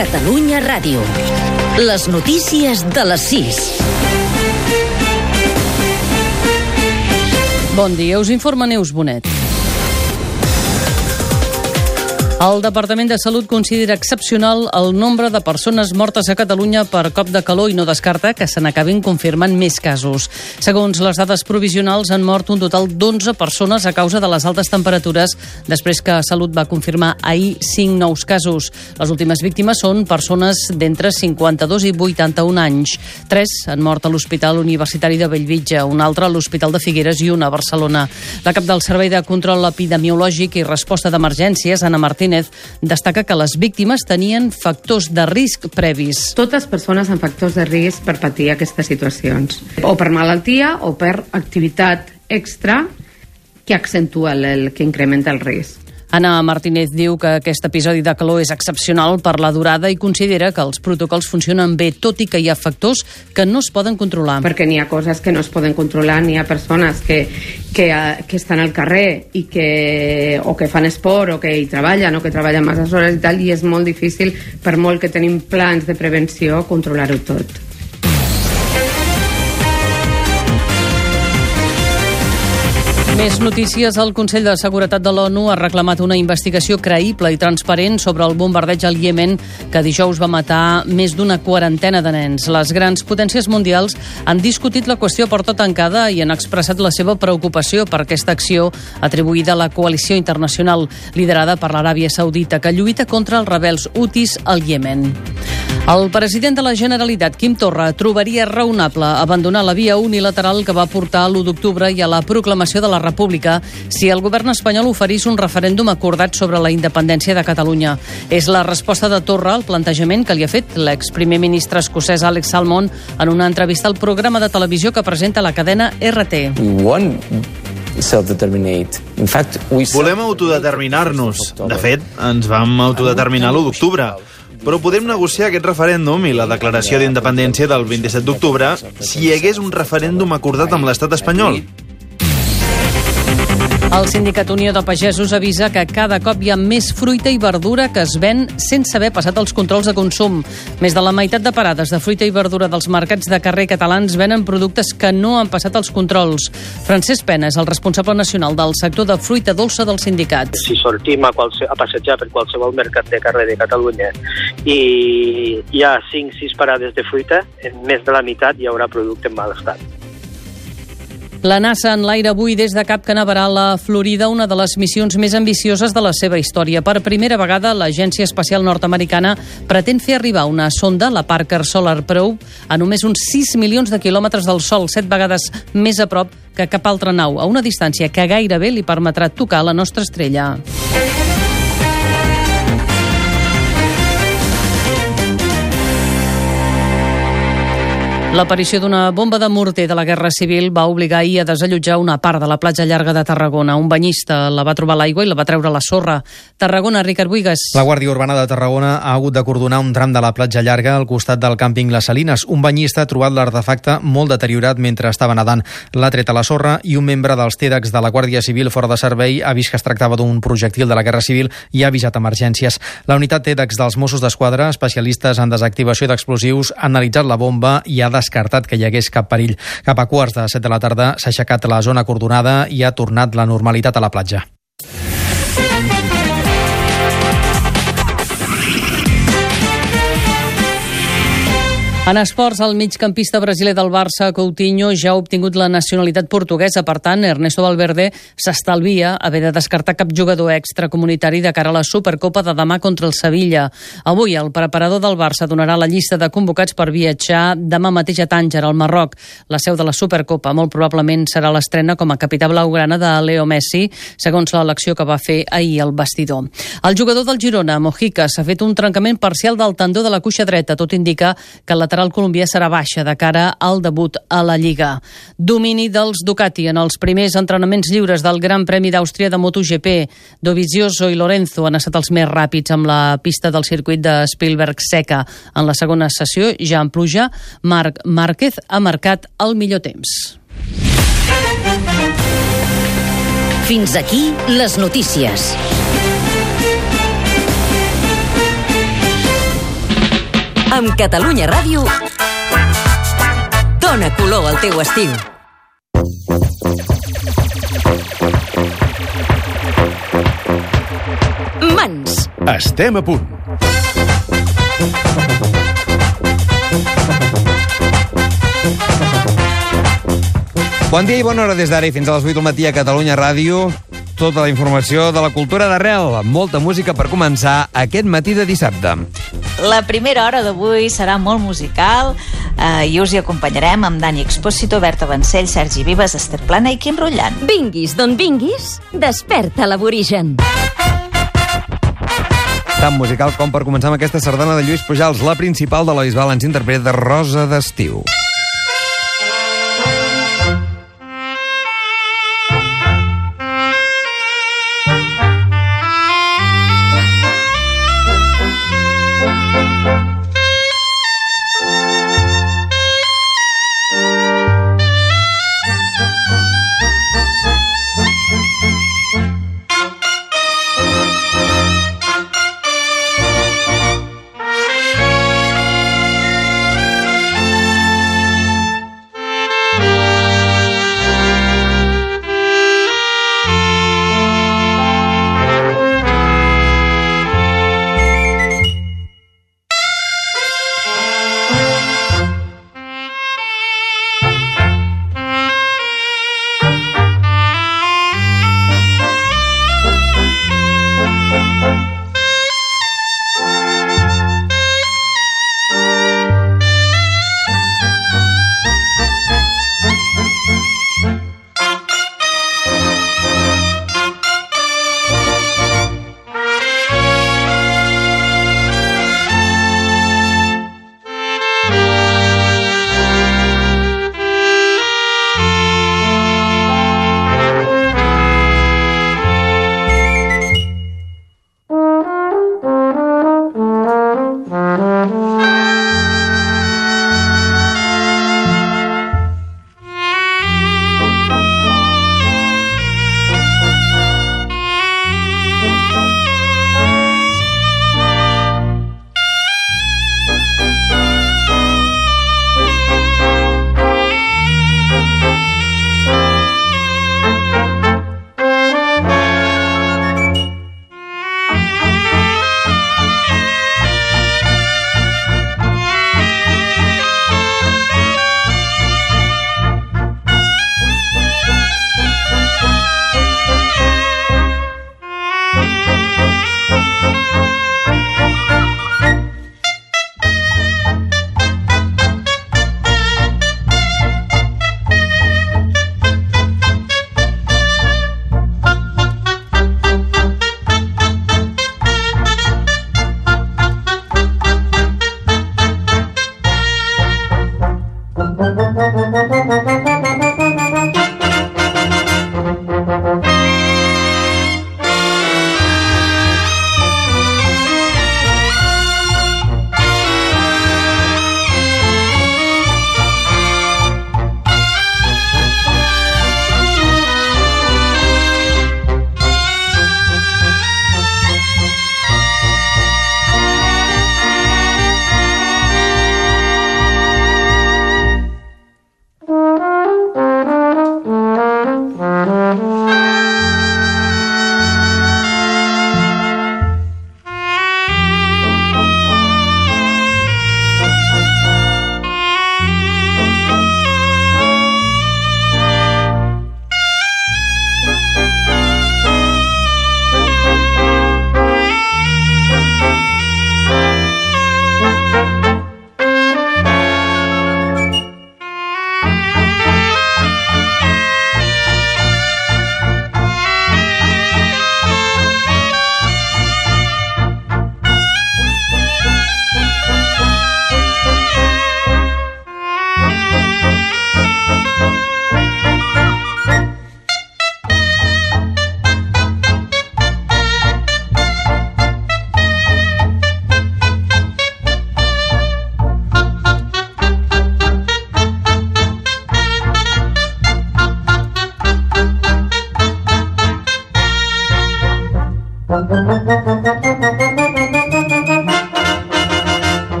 Catalunya Ràdio. Les notícies de les 6. Bon dia, us informa Neus Bonet. El Departament de Salut considera excepcional el nombre de persones mortes a Catalunya per cop de calor i no descarta que se n'acabin confirmant més casos. Segons les dades provisionals, han mort un total d'11 persones a causa de les altes temperatures després que Salut va confirmar ahir 5 nous casos. Les últimes víctimes són persones d'entre 52 i 81 anys. Tres han mort a l'Hospital Universitari de Bellvitge, un altre a l'Hospital de Figueres i una a Barcelona. La cap del Servei de Control Epidemiològic i Resposta d'Emergències, Anna Martínez, destaca que les víctimes tenien factors de risc previs. Totes persones amb factors de risc per patir aquestes situacions, o per malaltia o per activitat extra que accentua el, el que incrementa el risc. Anna Martínez diu que aquest episodi de calor és excepcional per la durada i considera que els protocols funcionen bé, tot i que hi ha factors que no es poden controlar. Perquè n'hi ha coses que no es poden controlar, n'hi ha persones que, que, eh, que estan al carrer i que, o que fan esport o que hi treballen o que treballen masses hores i tal, i és molt difícil, per molt que tenim plans de prevenció, controlar-ho tot. Més notícies. El Consell de Seguretat de l'ONU ha reclamat una investigació creïble i transparent sobre el bombardeig al Iemen que dijous va matar més d'una quarantena de nens. Les grans potències mundials han discutit la qüestió porta tancada i han expressat la seva preocupació per aquesta acció atribuïda a la coalició internacional liderada per l'Aràbia Saudita que lluita contra els rebels hutis al Iemen. El president de la Generalitat, Quim Torra, trobaria raonable abandonar la via unilateral que va portar l'1 d'octubre i a la proclamació de la República si el govern espanyol oferís un referèndum acordat sobre la independència de Catalunya. És la resposta de Torra al plantejament que li ha fet l'exprimer ministre escocès Alex Salmond en una entrevista al programa de televisió que presenta la cadena RT. Volem autodeterminar-nos. De fet, ens vam autodeterminar l'1 d'octubre. Però podem negociar aquest referèndum i la declaració d'independència del 27 d'octubre si hi hagués un referèndum acordat amb l'estat espanyol. El Sindicat Unió de Pagesos avisa que cada cop hi ha més fruita i verdura que es ven sense haver passat els controls de consum. Més de la meitat de parades de fruita i verdura dels mercats de carrer catalans venen productes que no han passat els controls. Francesc Pena és el responsable nacional del sector de fruita dolça del sindicat. Si sortim a, qualse, a passejar per qualsevol mercat de carrer de Catalunya i hi ha 5-6 parades de fruita, en més de la meitat hi haurà producte en mal estat. La NASA en l'aire avui des de Cap Canaveral a Florida, una de les missions més ambicioses de la seva història. Per primera vegada, l'Agència Espacial Nord-Americana pretén fer arribar una sonda, la Parker Solar Probe, a només uns 6 milions de quilòmetres del Sol, set vegades més a prop que cap altra nau, a una distància que gairebé li permetrà tocar la nostra estrella. L'aparició d'una bomba de morter de la Guerra Civil va obligar ahir a desallotjar una part de la platja llarga de Tarragona. Un banyista la va trobar l'aigua i la va treure la sorra. Tarragona, Ricard Buigas. La Guàrdia Urbana de Tarragona ha hagut de cordonar un tram de la platja llarga al costat del càmping Les Salines. Un banyista ha trobat l'artefacte molt deteriorat mentre estava nedant. L'ha tret a la sorra i un membre dels TEDx de la Guàrdia Civil fora de servei ha vist que es tractava d'un projectil de la Guerra Civil i ha avisat emergències. La unitat TEDx dels Mossos d'Esquadra, especialistes en desactivació d'explosius, ha analitzat la bomba i ha descartat que hi hagués cap perill. Cap a quarts de set de la tarda s'ha aixecat la zona cordonada i ha tornat la normalitat a la platja. En esports, el migcampista brasiler del Barça, Coutinho, ja ha obtingut la nacionalitat portuguesa. Per tant, Ernesto Valverde s'estalvia haver de descartar cap jugador extracomunitari de cara a la Supercopa de demà contra el Sevilla. Avui, el preparador del Barça donarà la llista de convocats per viatjar demà mateix a Tànger, al Marroc, la seu de la Supercopa. Molt probablement serà l'estrena com a capità blaugrana de Leo Messi, segons l'elecció que va fer ahir el vestidor. El jugador del Girona, Mojica, s'ha fet un trencament parcial del tendó de la cuixa dreta. Tot indica que el lateral colombià serà baixa de cara al debut a la Lliga. Domini dels Ducati en els primers entrenaments lliures del Gran Premi d'Àustria de MotoGP. Dovizioso i Lorenzo han estat els més ràpids amb la pista del circuit de Spielberg seca. En la segona sessió, ja en pluja, Marc Márquez ha marcat el millor temps. Fins aquí les notícies. Amb Catalunya Ràdio, dona color al teu estiu. Mans. Estem a punt. Bon dia i bona hora des d'ara i fins a les 8 del matí a Catalunya Ràdio. Tota la informació de la cultura d'arrel, molta música per començar aquest matí de dissabte. La primera hora d'avui serà molt musical eh, i us hi acompanyarem amb Dani Expósito, Berta Vancell, Sergi Vives, Esther Plana i Quim Rotllant. Vinguis d'on vinguis, desperta l'aborigen. Tan musical com per començar amb aquesta sardana de Lluís Pujals, la principal de la Bisbal ens interpreta Rosa d'estiu.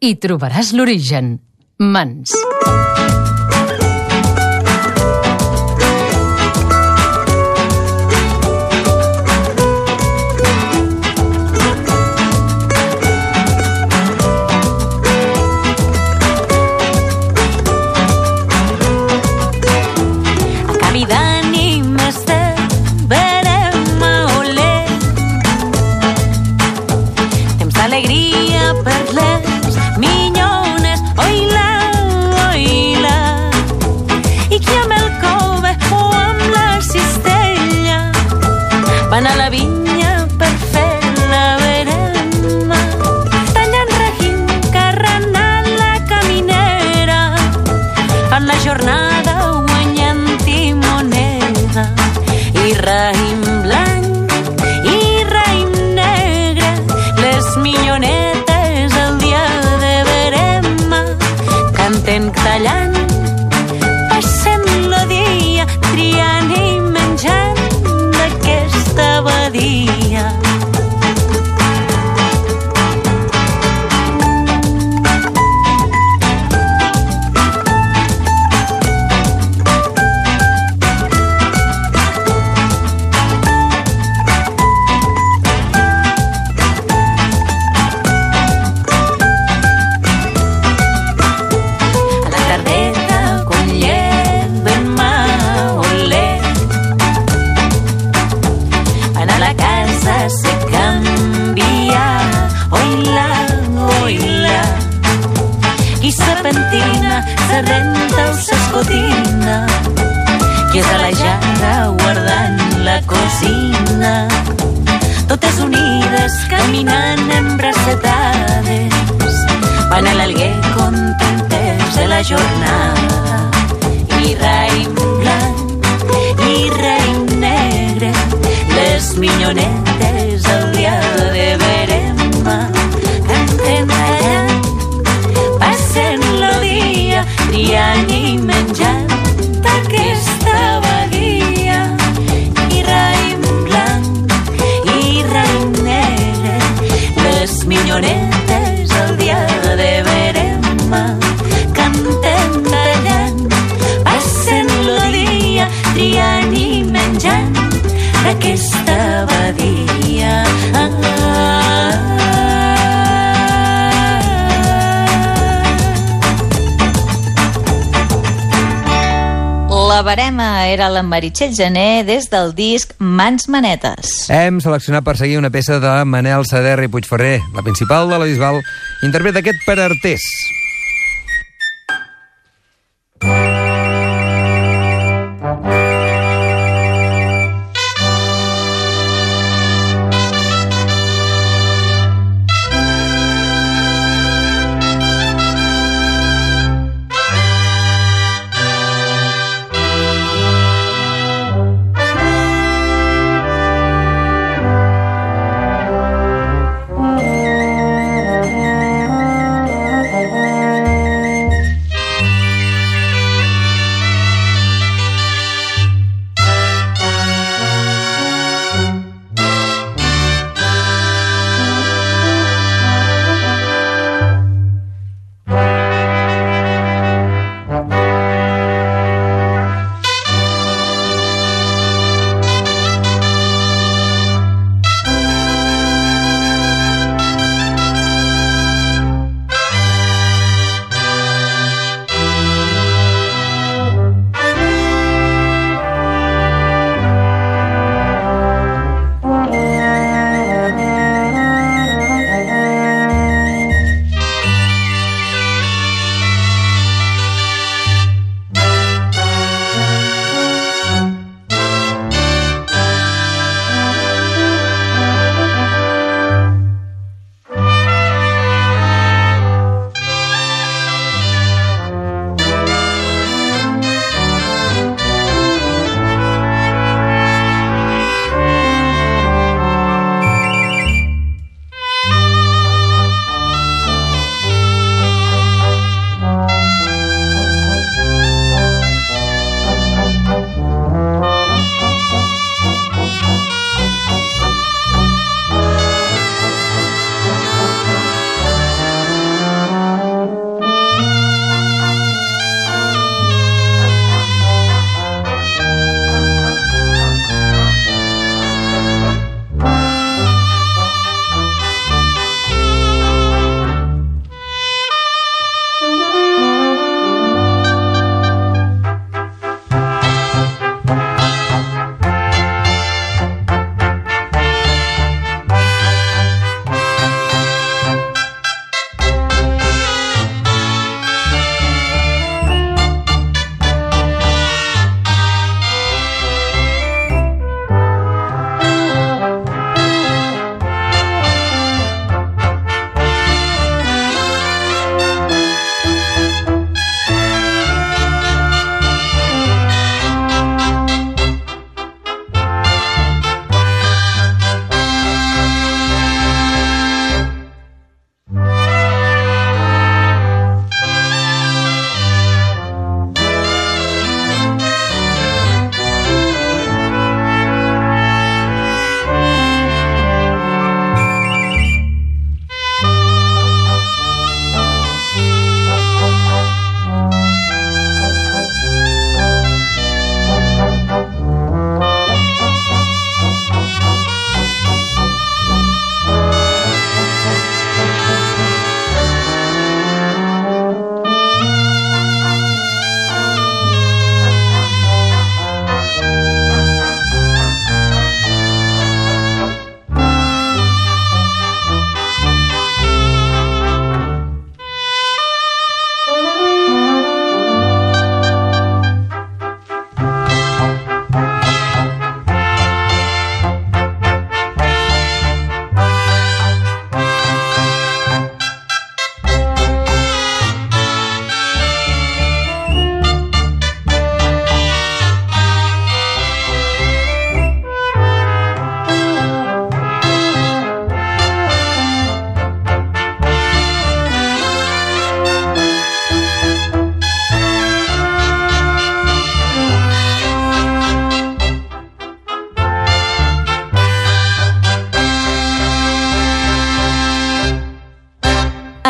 Hi trobaràs l'origen. Mans. Era la Meritxell Gené des del disc Mans Manetes. Hem seleccionat per seguir una peça de Manel Sader i Puigferrer, la principal de la Bisbal, interpreta aquest per Artés.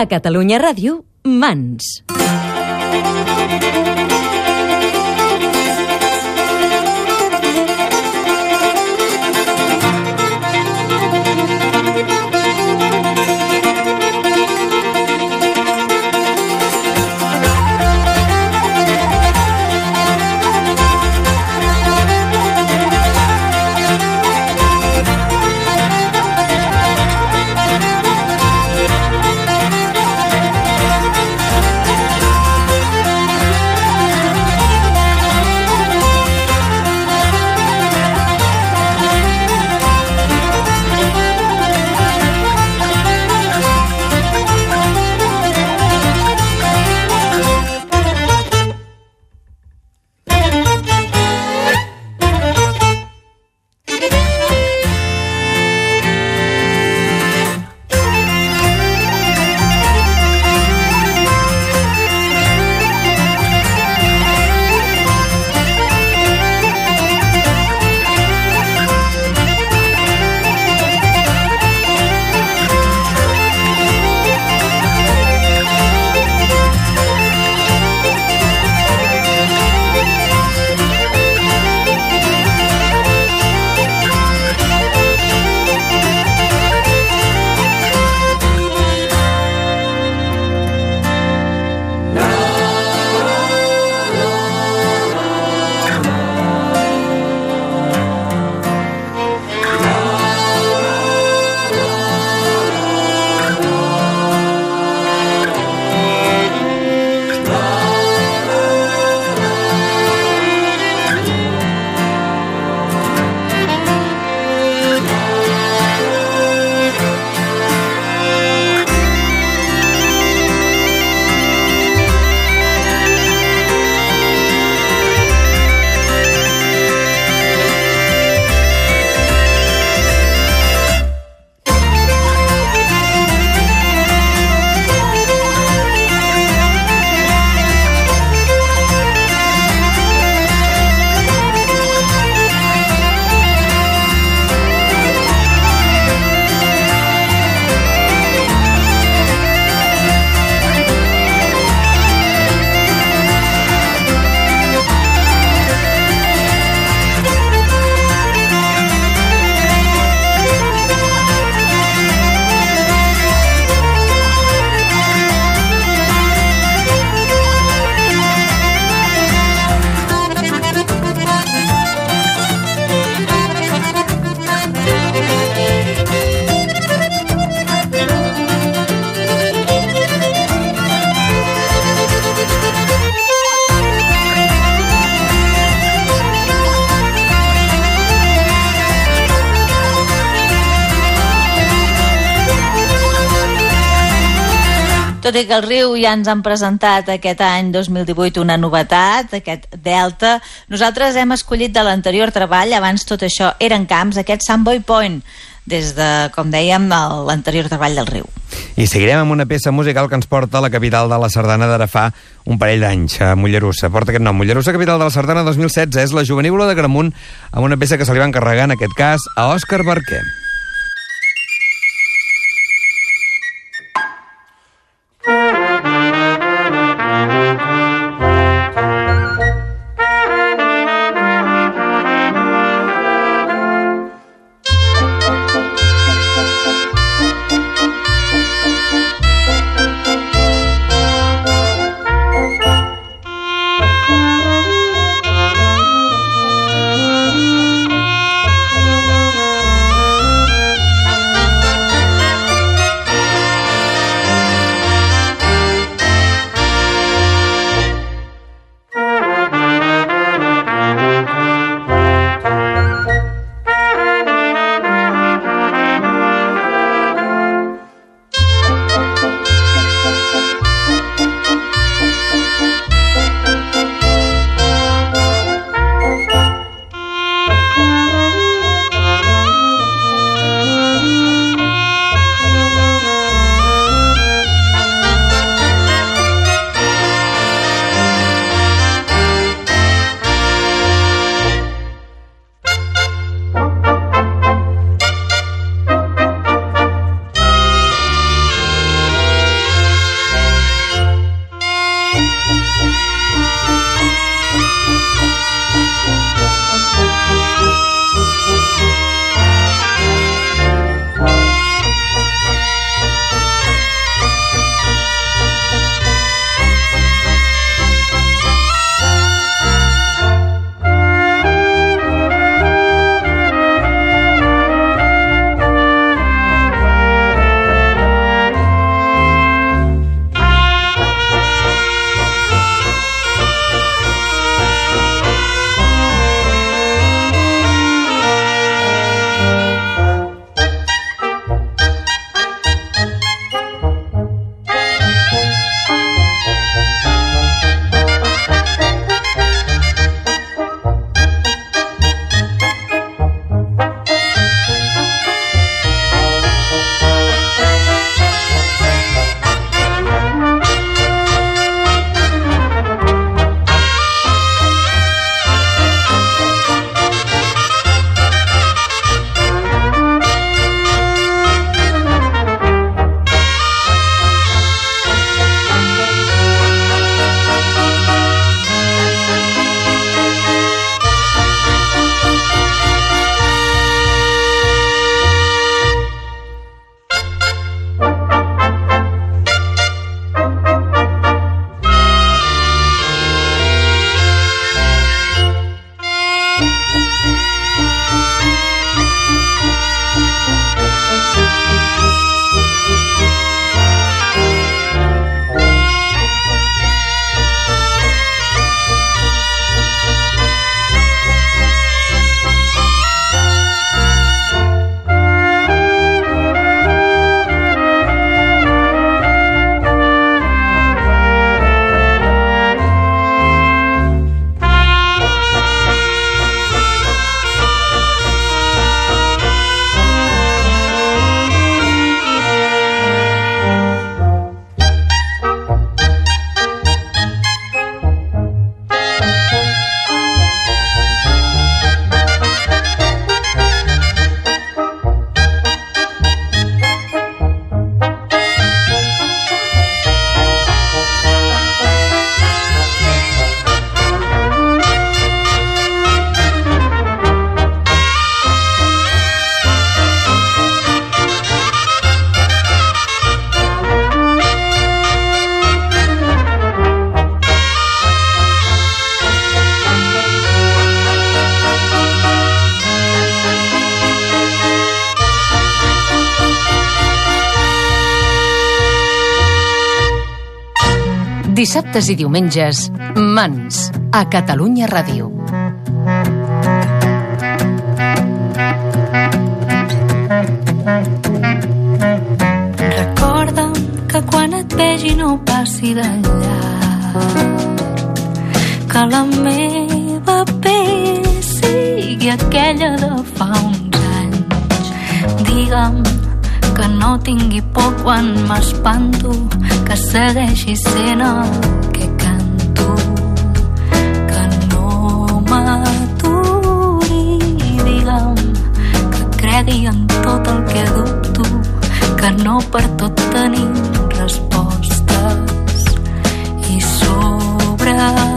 A Catalunya Ràdio, Mans. Tot i que el riu ja ens han presentat aquest any 2018 una novetat, aquest delta, nosaltres hem escollit de l'anterior treball, abans tot això eren camps, aquest Sandboy Point, des de, com dèiem, l'anterior treball del riu. I seguirem amb una peça musical que ens porta a la capital de la Sardana d'ara fa un parell d'anys, a Mollerussa. Porta aquest nom, Mollerussa, capital de la Sardana 2016, és la juvenívola de Gramunt, amb una peça que se li va encarregar, en aquest cas, a Òscar Barquer. Dissabtes i diumenges, Mans, a Catalunya Ràdio. Recorda'm que quan et vegi no passi llarg que la meva pell sigui aquella de fa uns anys digue'm no tingui por quan m'espanto que segueixi sent el que canto que no m'aturi digue'm que cregui en tot el que dubto que no per tot tenim respostes. I sobretot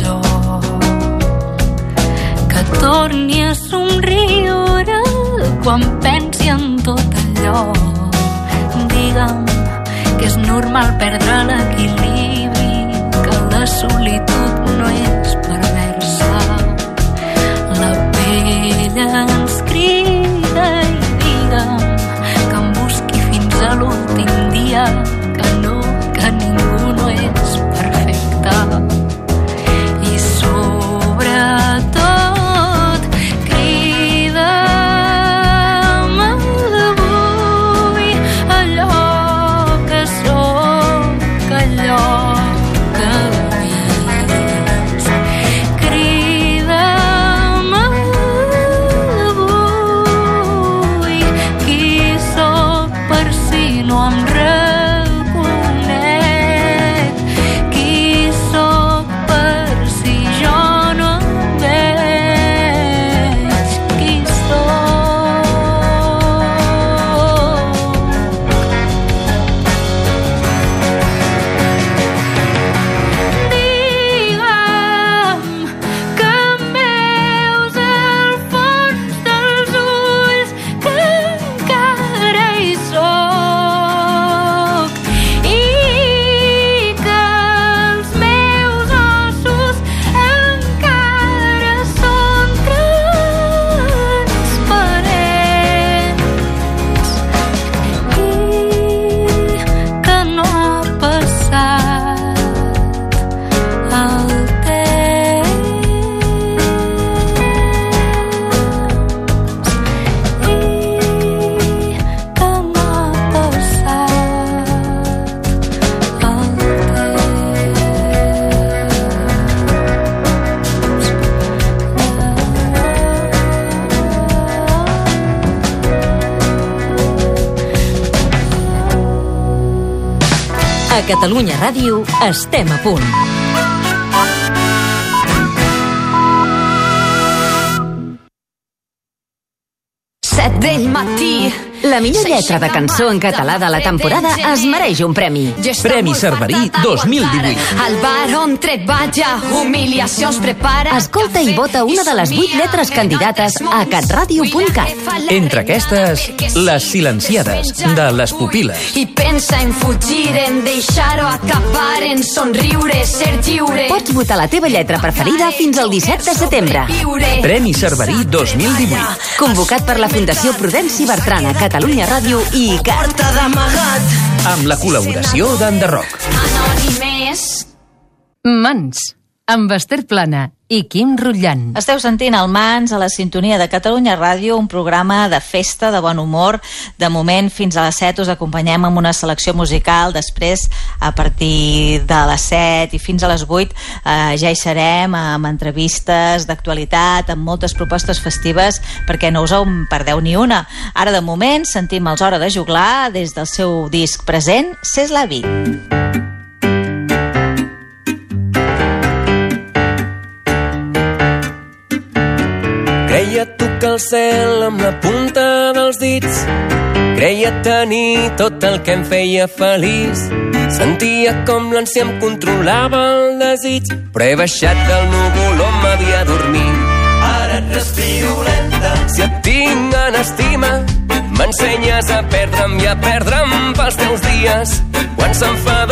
jo que torni a somriure quan pensi en tot allò. Digue'm que és normal perdre l'equilibri que la solitud no és perversa. La pell ens Catalunya Ràdio estem a punt. Set del matí. La millor lletra de cançó en català de la temporada es mereix un premi. Premi Cerverí 2018. Al bar on treballa, humiliacions prepara... Escolta i vota una de les vuit lletres candidates a catradio.cat. Entre aquestes, Les silenciades, de les pupil·les. I pensa en fugir, en deixar-ho acabar, en somriure, ser lliure. Pots votar la teva lletra preferida fins al 17 de setembre. Premi Cerverí 2018. Convocat per la Fundació Prudenci Bertrana, Catalunya Ràdio i ICAT. Porta d'amagat Amb la col·laboració d'Enderroc. Anònimes. Mans, amb Esther Plana i Quim Rutllant. Esteu sentint el Mans a la sintonia de Catalunya Ràdio, un programa de festa, de bon humor. De moment, fins a les 7 us acompanyem amb una selecció musical. Després, a partir de les 7 i fins a les 8, eh, ja hi serem amb entrevistes d'actualitat, amb moltes propostes festives, perquè no us en perdeu ni una. Ara, de moment, sentim els Hora de Juglar des del seu disc present, Ses la tocar el cel amb la punta dels dits. Creia tenir tot el que em feia feliç. Sentia com l'ànsia em controlava el desig, però he baixat del núvol on m'havia dormit. Ara et respiro lenta. Si et tinc en estima, m'ensenyes a perdre'm i a perdre'm pels teus dies. Quan se'm fa